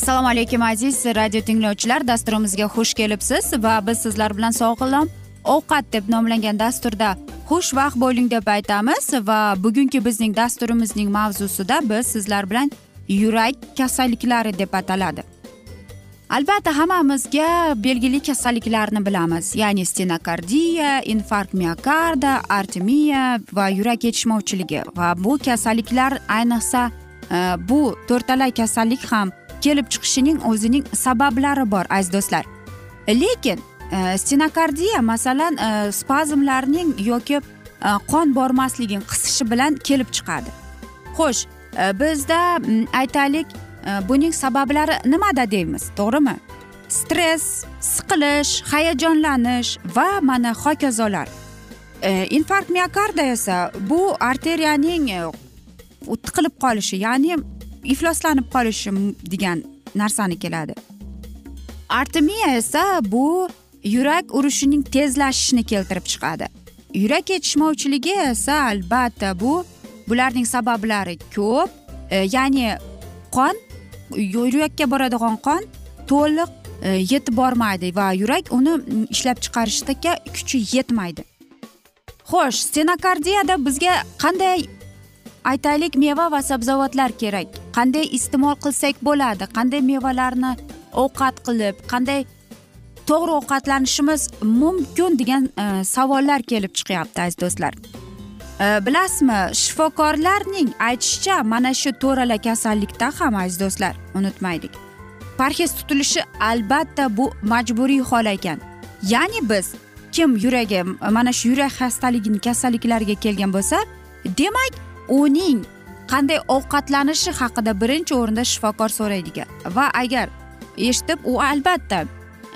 assalomu alaykum aziz radio tinglovchilar. Dasturimizga xush kelibsiz va biz sizlar bilan sog'lom ovqat deb nomlangan dasturda xushvaqt bo'ling deb aytamiz va bugungi bizning dasturimizning mavzusida biz sizlar bilan yurak kasalliklari deb ataladi. Albatta hammamizga belgili kasalliklarni bilamiz. Ya'ni stenokardiya infarkt miokarda artemiya va yurak yetishmovchiligi. Va bu kasalliklar ayniqsa e, bu to'rtala kasallik ham kelib chiqishining o'zining sabablari bor aziz do'stlar. Lekin e, stenokardiya masalan e, spazmlarning yoki qon bormasligi qisishi bilan kelib chiqadi. Xo'sh bizda aytaylik Э, buning sabablari nimada deymiz to'g'rimi? Stress siqilish hayajonlanish va mana hokazolar. E, infarkt miokarda esa bu arteriyaning e, tiqilib qolishi ya'ni ifloslanib qolishi degan narsani keladi. Artemiya esa bu yurak urishining tezlashishini keltirib chiqadi. Yurak yetishmovchiligi esa albatta bu bularning sabablari ko'p e, ya'ni qon yurakka boradigan qon to'liq e, yetib bormaydi va yurak uni ishlab chiqarishga kuchi yetmaydi. Xo'sh stenokardiyada bizga qanday aytaylik meva va sabzavotlar kerak? Qanday iste'mol qilsak bo'ladi? Qanday mevalarni ovqat qilib qanday to'g'ri ovqatlanishimiz mumkin degan e, savollar kelib chiqyapti aziz do'stlar. Э, bilasizmi shifokorlarning aytishicha mana shu to'rala kasallikda ham aziz do'stlar unutmaylik. Parhez tutilishi albatta bu majburiy hol ekan. Ya'ni biz kim yuragi mana shu yurak xastaligini kasalliklariga kelgan bo'lsa demak uning qanday ovqatlanishi haqida birinchi o'rinda shifokor so'raydi ekan. Va agar eshitib u albatta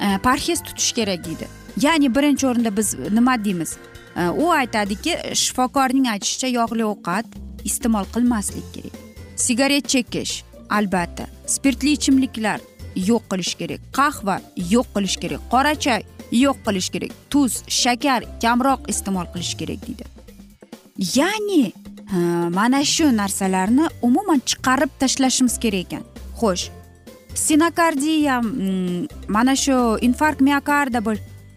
e, parhez tutish kerak deydi. Ya'ni birinchi o'rinda biz nima deymiz? Э, u aytadiki shifokorning aytishicha yog'li ovqat iste'mol qilmaslik kerak. Sigaret chekish albatta. Spirtli ichimliklar yo'q qilish kerak. Qahva yo'q qilish kerak. Qora choy yo'q qilish kerak. Tuz shakar kamroq iste'mol qilish kerak deydi. Ya'ni e, mana shu narsalarni umuman chiqarib tashlashimiz kerak ekan. Xo'sh stenokardiya mm, mana shu infarkt miokarda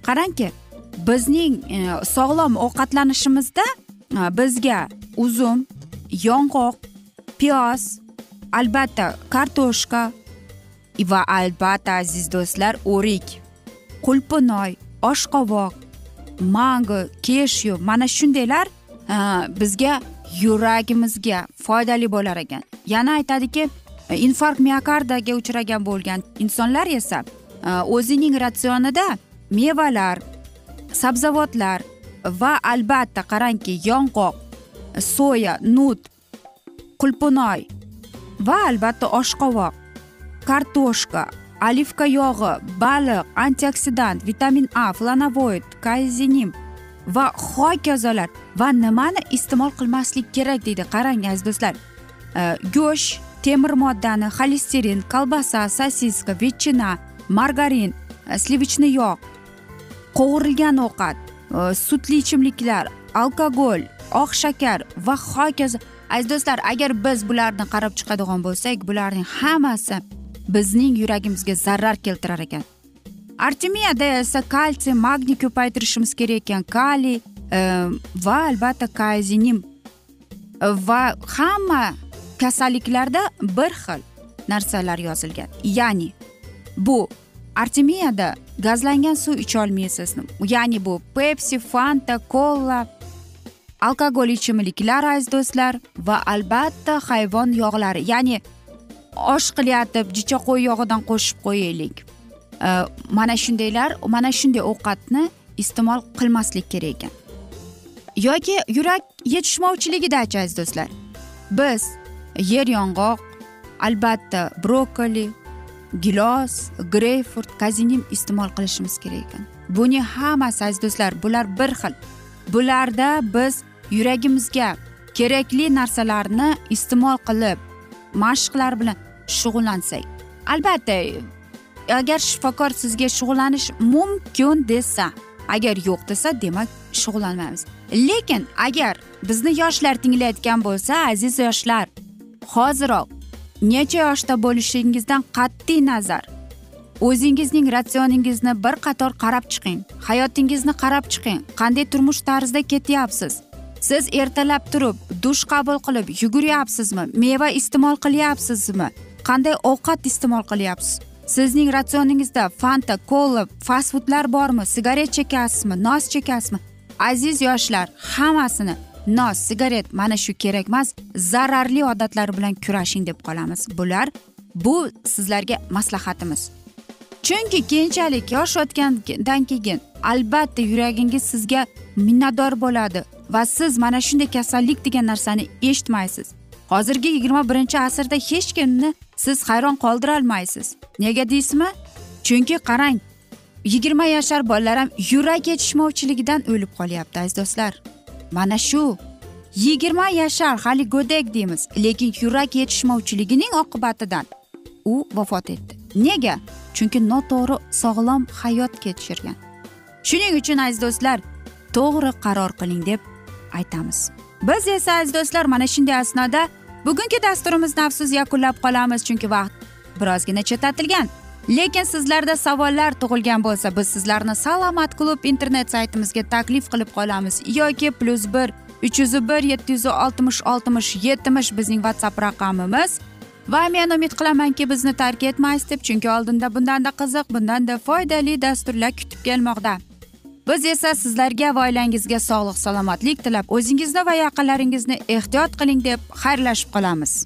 qarangki bizning e, sog'lom ovqatlanishimizda e, bizga uzum yong'oq piyoz albatta kartoshka va albatta aziz do'stlar o'rik qulpinoy oshqovoq mango keshu mana shundaylar e, bizga yuragimizga foydali bo'lar ekan. Yana aytadiki e, infarkt miokardaga uchragan bo'lgan insonlar esa o'zining ratsionida mevalar sabzavotlar va albatta qarangki yong'oq soya nut qulpunoy va albatta oshqovoq kartoshka olivka yog'i baliq antioksidant vitamin a flanovoid kayzinim va hokazolar va nimani iste'mol qilmaslik kerak deydi qarang aziz do'stlar. E, go'sht temir moddani xolesterin kolbasa sosiska vetchina margarin e, slivichniy yog' qovurilgan ovqat e, sutli ichimliklar alkogol oq shakar va hokazo. Aziz do'stlar agar biz bularni qarab chiqadigan bo'lsak bularning hammasi bizning yuragimizga zarar keltirar ekan. Artemiyada esa kalsiy magniy ko'paytirishimiz kerak ekan. Kaliy e, va albatta kazinim. Va hamma kasalliklarda bir xil narsalar yozilgan. Ya'ni bu artemiyada gazlangan suv icholmaysiz. Ya'ni bu pepsi fanta kola alkogol ichimliklar aziz do'stlar va albatta hayvon yog'lari. Ya'ni osh qilyotib jicha qo'y yog'idan qo'shib qo'yaylik. Mana shundaylar mana shunday ovqatni iste'mol qilmaslik kerak ekan. Yoki yurak yetishmovchiligidachi aziz do'stlar. Biz yer yong'oq albatta brokkoli gilos greyfurt kazinim iste'mol qilishimiz kerak ekan. Buning hammasi aziz do'stlar bular bir xil. Bularda biz yuragimizga kerakli narsalarni iste'mol qilib mashqlar bilan shug'ullansak. Albatta agar shifokor sizga shug'ullanish mumkin desa agar yo'q desa demak shug'ullanmaymiz. Lekin agar bizni yoshlar tinglayotgan bo'lsa aziz yoshlar hoziroq necha yoshda bo'lishingizdan qat'iy nazar. O'zingizning ratsioningizni bir qator qarab chiqing. Hayotingizni qarab chiqing. Qanday turmush tarzida ketyapsiz? Siz ertalab turib dush qabul qilib yuguryapsizmi? Meva iste'mol qilyapsizmi? Qanday ovqat iste'mol qilyapsiz? Sizning ratsioningizda fanta kola fast foodlar bormi? Sigaret chekasizmi? Nos chekasizmi? Aziz yoshlar hammasini nos sigaret mana shu kerak emas zararli odatlar bilan kurashing deb qolamiz. Bular bu sizlarga maslahatimiz. Chunki keyinchalik yosh o'tgandan keyin albatta yuragingiz sizga minnatdor bo'ladi va siz mana shunday kasallik degan narsani eshitmaysiz. Hozirgi yigirma birinchi asrda hech kimni siz hayron qoldirolmaysiz. Nega deysizmi? Chunki qarang yigirma yashar bolalar ham yurak yetishmovchiligidan o'lib qolyapti aziz do'stlar. Mana shu. Yigirma yashar hali go'dak deymiz lekin yurak yetishmovchiligining oqibatidan u vafot etdi. Nega? Chunki noto'g'ri sog'lom hayot kechirgan. Shuning uchun aziz do'stlar to'g'ri qaror qiling deb aytamiz. Biz esa aziz do'stlar mana shunday asnoda bugungi dasturimizni afsus yakunlab qolamiz chunki vaqt birozgina chetlatilgan. Lekin sizlarda savollar tug'ilgan bo'lsa biz sizlarni salomat klub internet saytimizga taklif qilib qolamiz. Yoki plyus bir uch yuz bir yetti yuz oltmish oltmish yetmish bizning whatsapp raqamimiz. Va men umid qilamanki bizni tark etmaysiz deb chunki oldinda bundanda qiziq bundanda foydali dasturlar kutib kelmoqda. Biz esa sizlarga va oilangizga sog'lik salomatlik tilab o'zingizni va yaqinlaringizni ehtiyot qiling deb xayrlashib qolamiz.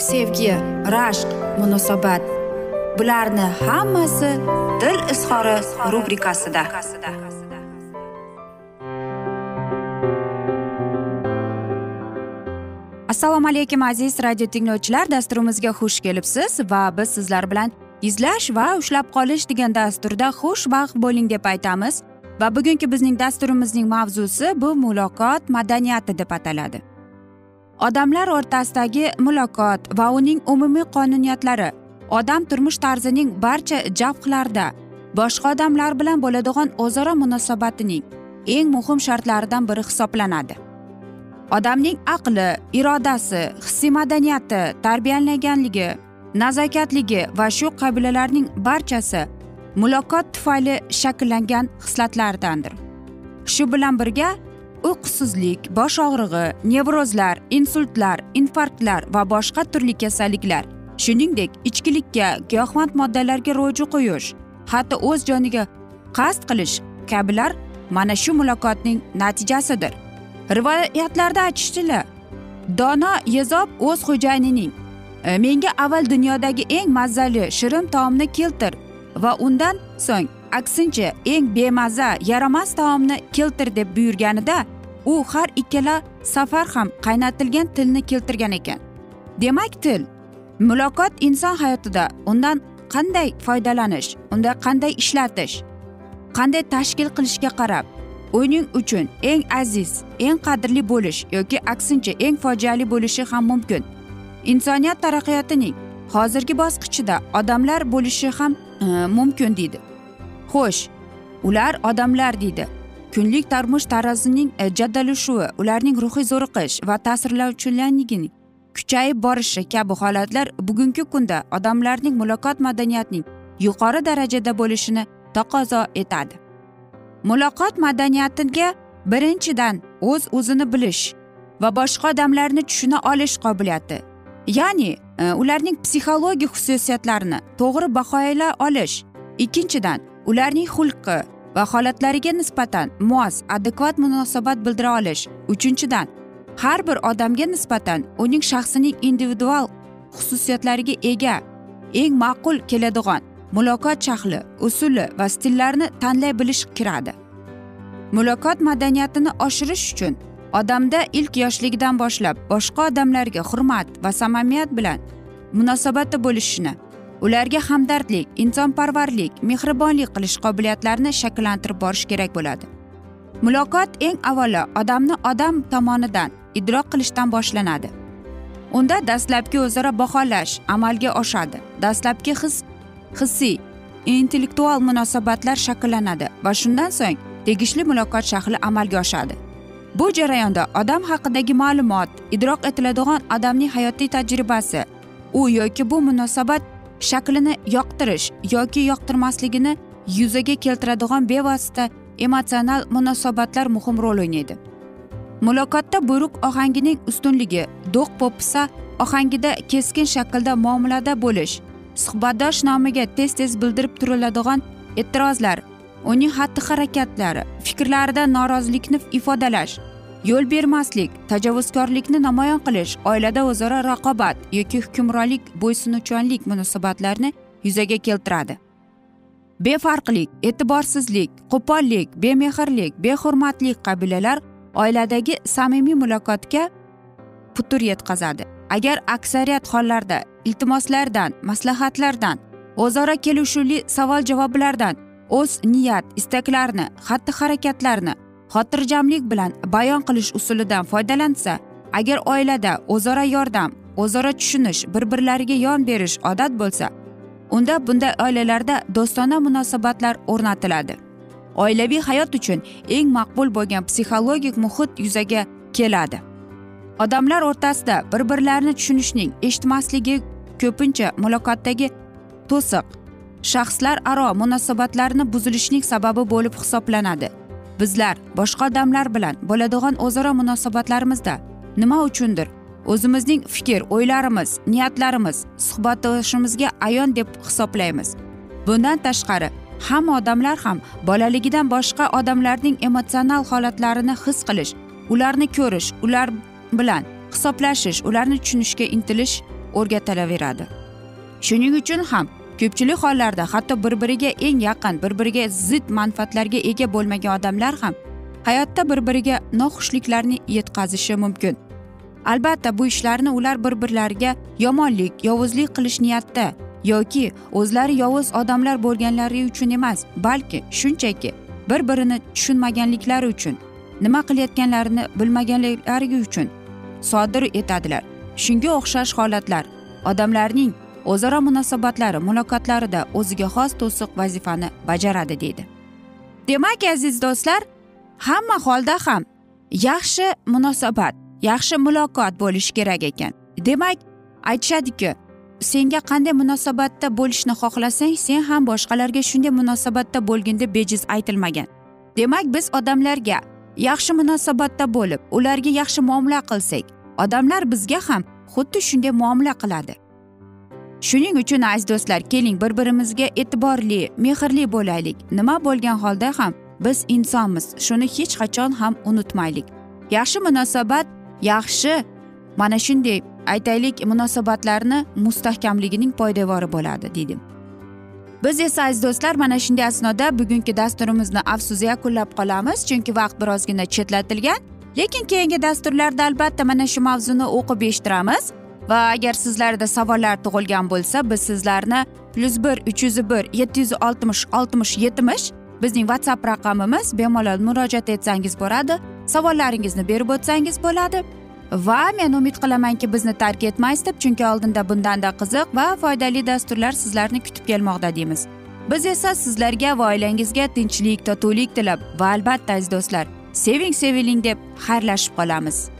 sevgi rashq munosabat. Bularni hammasi dil izhori rubrikasida. Assalomu alaykum aziz radio tinglovchilar. Dasturimizga xush kelibsiz va biz sizlar bilan izlash va ushlab qolish degan dasturda xushvaqt bo'ling deb aytamiz. Va bugungi bizning dasturimizning mavzusi bu muloqot madaniyati deb ataladi. Odamlar o'rtasidagi muloqot va uning umumiy qonuniyatlari. Odam turmush tarzining barcha javhlarda boshqa odamlar bilan bo'ladigan o'zaro munosabatining eng muhim shartlaridan biri hisoblanadi. Odamning aqli irodasi hissiy madaniyati tarbiyalanganligi nazokatligi va shu qabilalarning barchasi muloqot tufayli shakllangan xislatlardandir shu bilan birga uyqusizlik bosh og'rig'i nevrozlar insultlar infarktlar va boshqa turli kasalliklar. Shuningdek ichkilikka giyohvand moddalarga ro'ji qo'yish hatto o'z joniga qasd qilish kabilar mana shu muloqotning natijasidir. Rivoyatlarda aytishicha dono yezob o'z xo'jayinining menga avval dunyodagi eng mazali shirin taomni keltir va undan so'ng aksincha eng bemaza yaramas taomni keltir deb buyurganida u har ikkala safar ham qaynatilgan tilni keltirgan ekan. Demak til muloqot inson hayotida undan qanday foydalanish unda qanday ishlatish qanday tashkil qilishga qarab uning uchun eng aziz eng qadrli bo'lish yoki aksincha eng fojiali bo'lishi ham mumkin. Insoniyat taraqqiyotining hozirgi bosqichida odamlar bo'lishi ham e, mumkin deydi. Xo'sh ular odamlar deydi. Kunlik turmush tarzining e, jaddalashuvi ularning ruhiy zo'riqish va ta'sirlovchilarligining kuchayib borishi kabi holatlar bugungi kunda odamlarning muloqot madaniyatining yuqori darajada bo'lishini taqozo etadi. Muloqot madaniyatiga birinchidan o'z o'zini bilish va boshqa odamlarni tushuna olish qobiliyati ya'ni e, ularning psixologik xususiyatlarini to'g'ri baholay olish. Ikkinchidan ularning xulqi va holatlariga nisbatan mos adekvat munosabat bildira olish. Uchinchidan har bir odamga nisbatan uning shaxsining individual xususiyatlariga ega eng ma'qul keladigan muloqot shahli usuli va stillarni tanlay bilish kiradi. Muloqot madaniyatini oshirish uchun odamda ilk yoshligidan boshlab boshqa odamlarga hurmat va samimiyat bilan munosabatda bo'lishini ularga hamdardlik insonparvarlik mehribonlik qilish qobiliyatlarini shakllantirib borish kerak bo'ladi. Muloqot eng avvalo odamni odam tomonidan idrok qilishdan boshlanadi. Unda dastlabki o'zaro baholash amalga oshadi. Dastlabki his hissiy intellektual munosabatlar shakllanadi va shundan so'ng tegishli muloqot shakli amalga oshadi. Bu jarayonda odam haqidagi ma'lumot idrok etiladigan odamning hayotiy tajribasi u yoki bu munosabat shaklini yoqtirish yoki yoqtirmasligini yuzaga keltiradigan bevosita emotsional munosabatlar muhim rol o'ynaydi. Muloqotda buyruq ohangining ustunligi do'q po'pisa ohangida keskin shaklda muomalada bo'lish suhbatdosh nomiga tez tez bildirib turiladigan e'tirozlar uning xatti harakatlari fikrlarida norozilikni ifodalash yo'l bermaslik tajovuzkorlikni namoyon qilish oilada o'zaro raqobat yoki hukmronlik bo'ysunuvchanlik munosabatlarini yuzaga keltiradi. Befarqlik e'tiborsizlik qo'pollik bemehrlik behurmatlik qabilalar oiladagi samimiy muloqotga putur yetkazadi. Agar aksariyat hollarda iltimoslardan maslahatlardan o'zaro kelishuvli savol javoblardan o'z niyat istaklarini xatti harakatlarni xotirjamlik bilan bayon qilish usulidan foydalansa agar oilada o'zaro yordam o'zaro tushunish bir birlariga yon berish odat bo'lsa unda bunday oilalarda do'stona munosabatlar o'rnatiladi. Oilaviy hayot uchun eng maqbul bo'lgan psixologik muhit yuzaga keladi. Odamlar o'rtasida bir birlarini tushunishning eshitmasligi ko'pincha muloqotdagi to'siq shaxslararo munosabatlarni buzilishning sababi bo'lib hisoblanadi. Bizlar boshqa odamlar bilan bo'ladigan o'zaro munosabatlarimizda. Nima uchundir? O'zimizning fikr o'ylarimiz niyatlarimiz suhbatdoshimizga ayon deb hisoblaymiz. Bundan tashqari hamma odamlar ham bolaligidan boshqa odamlarning emotsional holatlarini his qilish ularni ko'rish ular bilan hisoblashish ularni tushunishga intilish o'rgatilaveradi shuning uchun ham ko'pchilik hollarda hatto bir biriga eng yaqin bir biriga zid manfaatlarga ega bo'lmagan odamlar ham hayotda bir biriga noxushliklarni yetkazishi mumkin. Albatta bu ishlarni ular bir birlariga yomonlik yovuzlik qilish niyatda yoki o'zlari yovuz odamlar bo'lganlari uchun emas balki shunchaki bir birini tushunmaganliklari uchun nima qilayotganlarini bilmaganliklari uchun sodir etadilar. Shunga o'xshash holatlar odamlarning o'zaro munosabatlari muloqotlarida o'ziga xos to'siq vazifani bajaradi deydi. Demak aziz do'stlar hamma holda ham yaxshi munosabat yaxshi muloqot bo'lishi kerak ekan. Demak aytishadiki senga qanday munosabatda bo'lishni xohlasang sen ham boshqalarga shunday munosabatda bo'lgin deb bejiz aytilmagan. Demak biz odamlarga yaxshi munosabatda bo'lib ularga yaxshi muomala qilsak odamlar bizga ham xuddi shunday muomala qiladi. Shuning uchun aziz do'stlar keling bir birimizga e'tiborli mehrli bo'laylik. Nima bo'lgan holda ham biz insonmiz. Shuni hech qachon ham unutmaylik. Yaxshi munosabat yaxshi mana shunday aytaylik munosabatlarni mustahkamligining poydevori bo'ladi deydi biz esa aziz do'stlar mana shunday asnoda bugungi dasturimizni afsus yakunlab qolamiz chunki vaqt birozgina chetlatilgan. Lekin keyingi dasturlarda albatta mana shu mavzuni o'qib eshittiramiz. Va agar sizlarda savollar tug'ilgan bo'lsa biz sizlarni plyus bir uch yuz bir yetti yuz oltmish oltmish yetmish bizning whatsapp raqamimiz bemalol murojaat etsangiz bo'ladi savollaringizni berib o'tsangiz bo'ladi. Va men umid qilamanki bizni tark etmaysiz deb chunki oldinda bundanda qiziq va foydali dasturlar sizlarni kutib kelmoqda deymiz. Biz esa sizlarga va oilangizga tinchlik totuvlik tilab va albatta aziz do'stlar seving seviling deb xayrlashib qolamiz.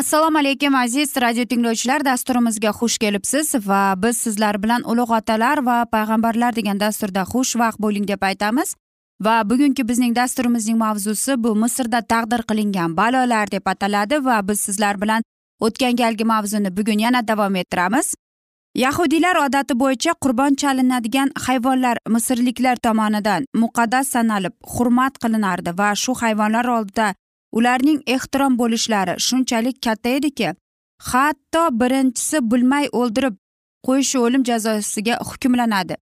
Assalomu alaykum aziz radio tinglovchilar. Dasturimizga xush kelibsiz va biz sizlar bilan ulug' otalar va payg'ambarlar degan dasturda xushvaqt bo'ling deb aytamiz. Va bugungi bizning dasturimizning mavzusi bu misrda taqdir qilingan balolar deb ataladi va biz sizlar bilan o'tgan galgi mavzuni bugun yana davom ettiramiz. Yahudiylar odati bo'yicha qurbon chalinadigan hayvonlar misrliklar tomonidan muqaddas sanalib hurmat qilinardi va shu hayvonlar oldida ularning ehtirom bo'lishlari shunchalik katta ediki hatto birinchisi bilmay o'ldirib qo'yishi o'lim jazosiga hukmlanadi.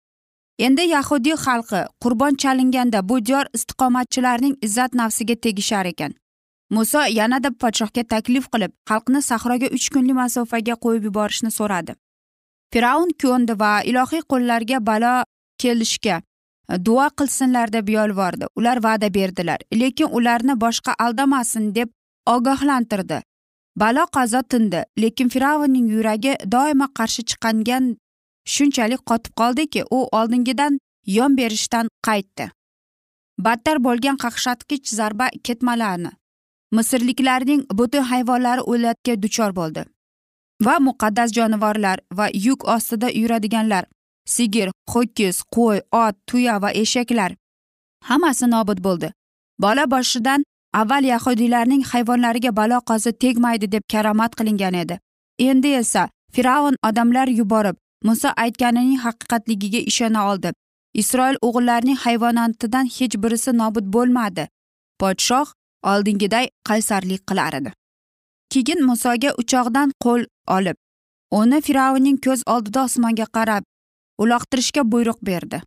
Endi yahudiy xalqi qurbon chalinganda bu diyor istiqomatchilarining izzat nafsiga tegishar ekan. Muso yanada podshohga taklif qilib xalqni sahroga uch kunlik masofaga qo'yib yuborishni so'radi. Fir'avn ko'ndi va ilohiy qo'llarga balo kelishga duo qilsinlar deb yolvordi. Ular va'da berdilar lekin ularni boshqa aldamasin deb ogohlantirdi. Balo qazo tindi lekin fir'avnning yuragi doimo qarshi chiqqangan shunchalik qotib qoldiki u oldingidan yon berishdan qaytdi. Battar bo'lgan qaqshatqich zarba ketmalarni misrliklarning butun hayvonlari o'latga duchor bo'ldi. Va muqaddas jonivorlar va yuk ostida yuradiganlar sigir ho'kiz qo'y ot tuya va eshaklar. Hammasi nobud bo'ldi. Bola boshidan avval yahudiylarning hayvonlariga balo qozi tegmaydi deb karomat qilingan edi. Endi esa fir'avn odamlar yuborib muso aytganining haqiqatligiga ishona oldi. Isroil o'g'illarining hayvonotidan hech birisi nobud bo'lmadi. Podshoh oldingiday qaysarlik qilar edi. Keyin musoga uchoqdan qo'l olib uni fir'avnning ko'z oldida osmonga qarab uloqtirishga buyruq berdi.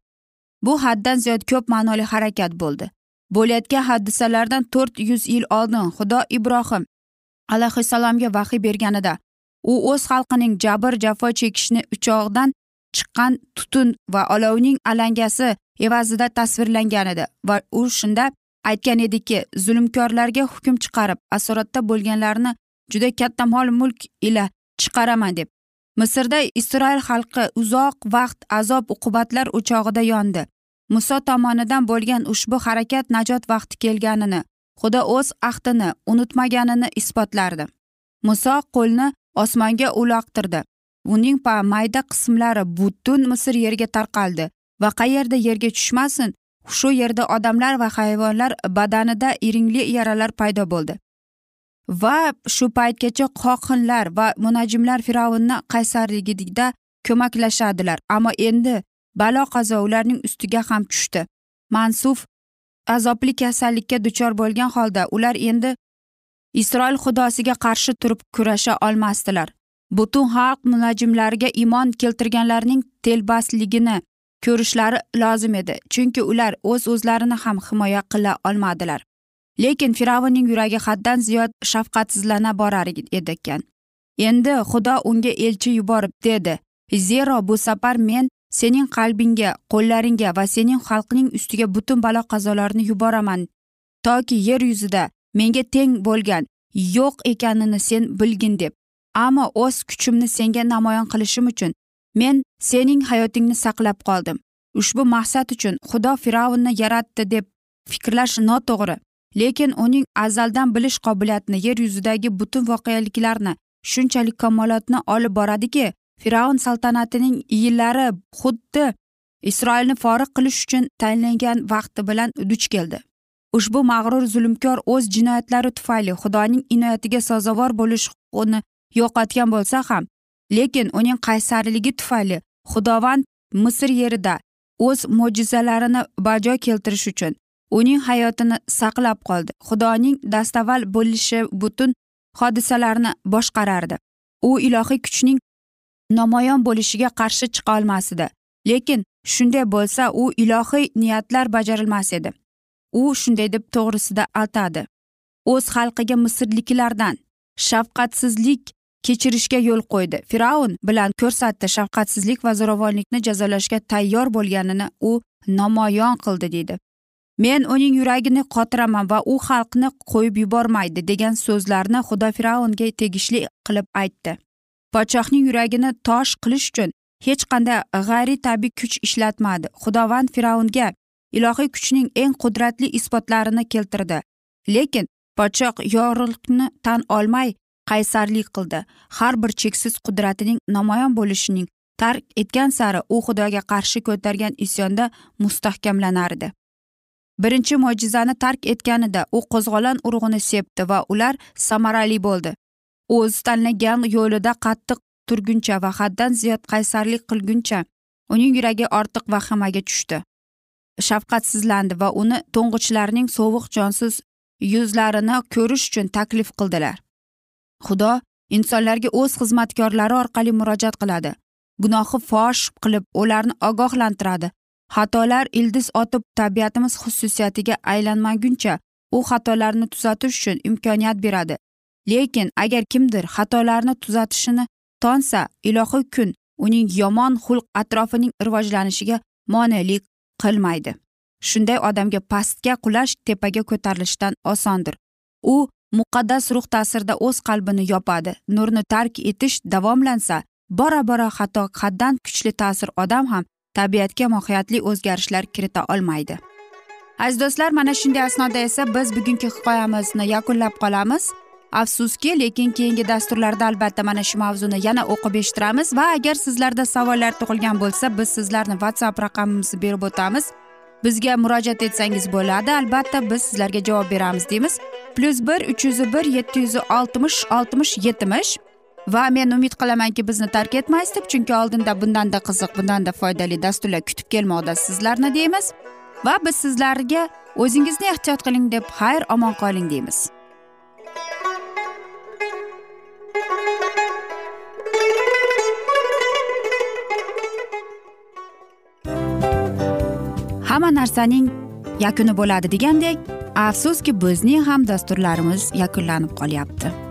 Bu haddan ziyod ko'p ma'noli harakat bo'ldi. Bo'layotgan hodisalardan to'rt yuz yil oldin xudo ibrohim alayhissalomga vahiy berganida u o'z xalqining jabr jafo chekishini uchog'dan chiqqan tutun va olovning alangasi evazida tasvirlangan edi va u shunda aytgan ediki zulmkorlarga hukm chiqarib asoratda bo'lganlarni juda katta mol mulk ila chiqaraman deb misrda isroil xalqi uzoq vaqt azob uqubatlar o'chog'ida yondi. Muso tomonidan bo'lgan ushbu harakat najot vaqti kelganini xudo o'z ahdini unutmaganini isbotlardi. Muso qo'lni osmonga uloqtirdi. Uning mayda qismlari butun misr yerga tarqaldi va qayerda yerga tushmasin shu yerda odamlar va hayvonlar badanida iringli yaralar paydo bo'ldi. Va shu paytgacha qohinlar va munajimlar fir'avnni qaysarligida ko'maklashadilar. Ammo endi balo qazo ularning ustiga ham tushdi. Mansuf azobli kasallikka duchor bo'lgan holda ular endi isroil xudosiga qarshi turib kurasha olmasdilar. Butun xalq munajimlariga iymon keltirganlarning telbasligini ko'rishlari lozim edi chunki ular o'z o'zlarini ham himoya qila olmadilar. Lekin fir'avnning yuragi haddan ziyod shafqatsizlana borar edi ekan endi xudo unga elchi yuborib dedi zero bu safar men sening qalbingga qo'llaringga va sening xalqning ustiga butun balo qazolarni yuboraman. Toki yer yuzida menga teng bo'lgan yo'q ekanini sen bilgin deb. Ammo o'z kuchimni senga namoyon qilishim uchun men sening hayotingni saqlab qoldim. Ushbu maqsad uchun xudo fir'avnni yaratdi deb fikrlash noto'g'ri. Lekin uning azaldan bilish qobiliyatini yer yuzidagi butun voqeliklarni shunchalik kamolotni olib boradiki fir'avn saltanatining yillari xuddi isroilni forig' qilish uchun tanlangan vaqti bilan duch keldi. Ushbu mag'rur zulmkor o'z jinoyatlari tufayli xudoning inoyatiga sazovor bo'lish huquqini yo'qotgan bo'lsa ham lekin uning qaysarligi tufayli xudovand misr yerida o'z mo'jizalarini bajo keltirish uchun uning hayotini saqlab qoldi. Xudoning dastavval bo'lishi butun hodisalarni boshqarardi. U ilohiy kuchning namoyon bo'lishiga qarshi chiqa olmas edi lekin shunday bo'lsa u ilohiy niyatlar bajarilmas edi. U shunday deb to'g'risida aytadi. O'z xalqiga misrliklardan shafqatsizlik kechirishga yo'l qo'ydi. Fir'avn bilan ko'rsatdi shafqatsizlik va zo'ravonlikni jazolashga tayyor bo'lganini u namoyon qildi deydi. Men uning yuragini qotiraman va u xalqni qo'yib yubormaydi degan so'zlarni xudo fir'avnga tegishli qilib aytdi. Podshohning yuragini tosh qilish uchun hech qanday g'ayri tabiiy kuch ishlatmadi. Xudovand fir'avnga ilohiy kuchning eng qudratli isbotlarini keltirdi. Lekin podshoh yorug'likni tan olmay qaysarlik qildi. Har bir cheksiz qudratining namoyon bo'lishining tark etgan sari u xudoga qarshi ko'targan isyonda mustahkamlanardi. Birinchi mo'jizani tark etganida u qo'zg'olon urug'ini sepdi va ular samarali bo'ldi. O'zi tanlagan yo'lida qattiq turguncha va haddan ziyod qaysarlik qilguncha uning yuragi ortiq vahimaga tushdi. Shafqatsizlandi va uni to'ng'ichlarining sovuq jonsiz yuzlarini ko'rish uchun taklif qildilar. Xudo insonlarga o'z xizmatkorlari orqali murojaat qiladi. Gunohi fosh qilib ularni ogohlantiradi. Xatolar ildiz otib tabiatimiz xususiyatiga aylanmaguncha u xatolarni tuzatish uchun imkoniyat beradi. Lekin agar kimdir xatolarni tuzatishini tonsa ilohiy kun uning yomon xulq atrofining rivojlanishiga monelik qilmaydi. Shunday odamga pastga qulash tepaga ko'tarilishdan osondir. U muqaddas ruh ta'sirida o'z qalbini yopadi nurni tark etish davomlansa bora bora xato haddan kuchli ta'sir odam ham tabiatga mohiyatli o'zgarishlar kirita olmaydi. Aziz do'stlar mana shunday asnoda esa biz bugungi hikoyamizni yakunlab qolamiz. Afsuski lekin keyingi dasturlarda albatta mana shu mavzuni yana o'qib eshittiramiz va agar sizlarda savollar tug'ilgan bo'lsa biz sizlarni whatsapp raqamimizni berib o'tamiz. Bizga murojaat etsangiz bo'ladi albatta biz sizlarga javob beramiz deymiz. Plyus bir uch yuz bir yetti yuz oltmish oltmish yetmish va men umid qilamanki bizni tark etmaysiz deb chunki oldinda bundanda qiziq bundanda foydali dasturlar kutib kelmoqda sizlarni deymiz. Va biz sizlarga o'zingizni ehtiyot qiling deb xayr omon qoling deymiz. Hamma narsaning yakuni bo'ladi degandek afsuski bizning ham dasturlarimiz yakunlanib qolyapti.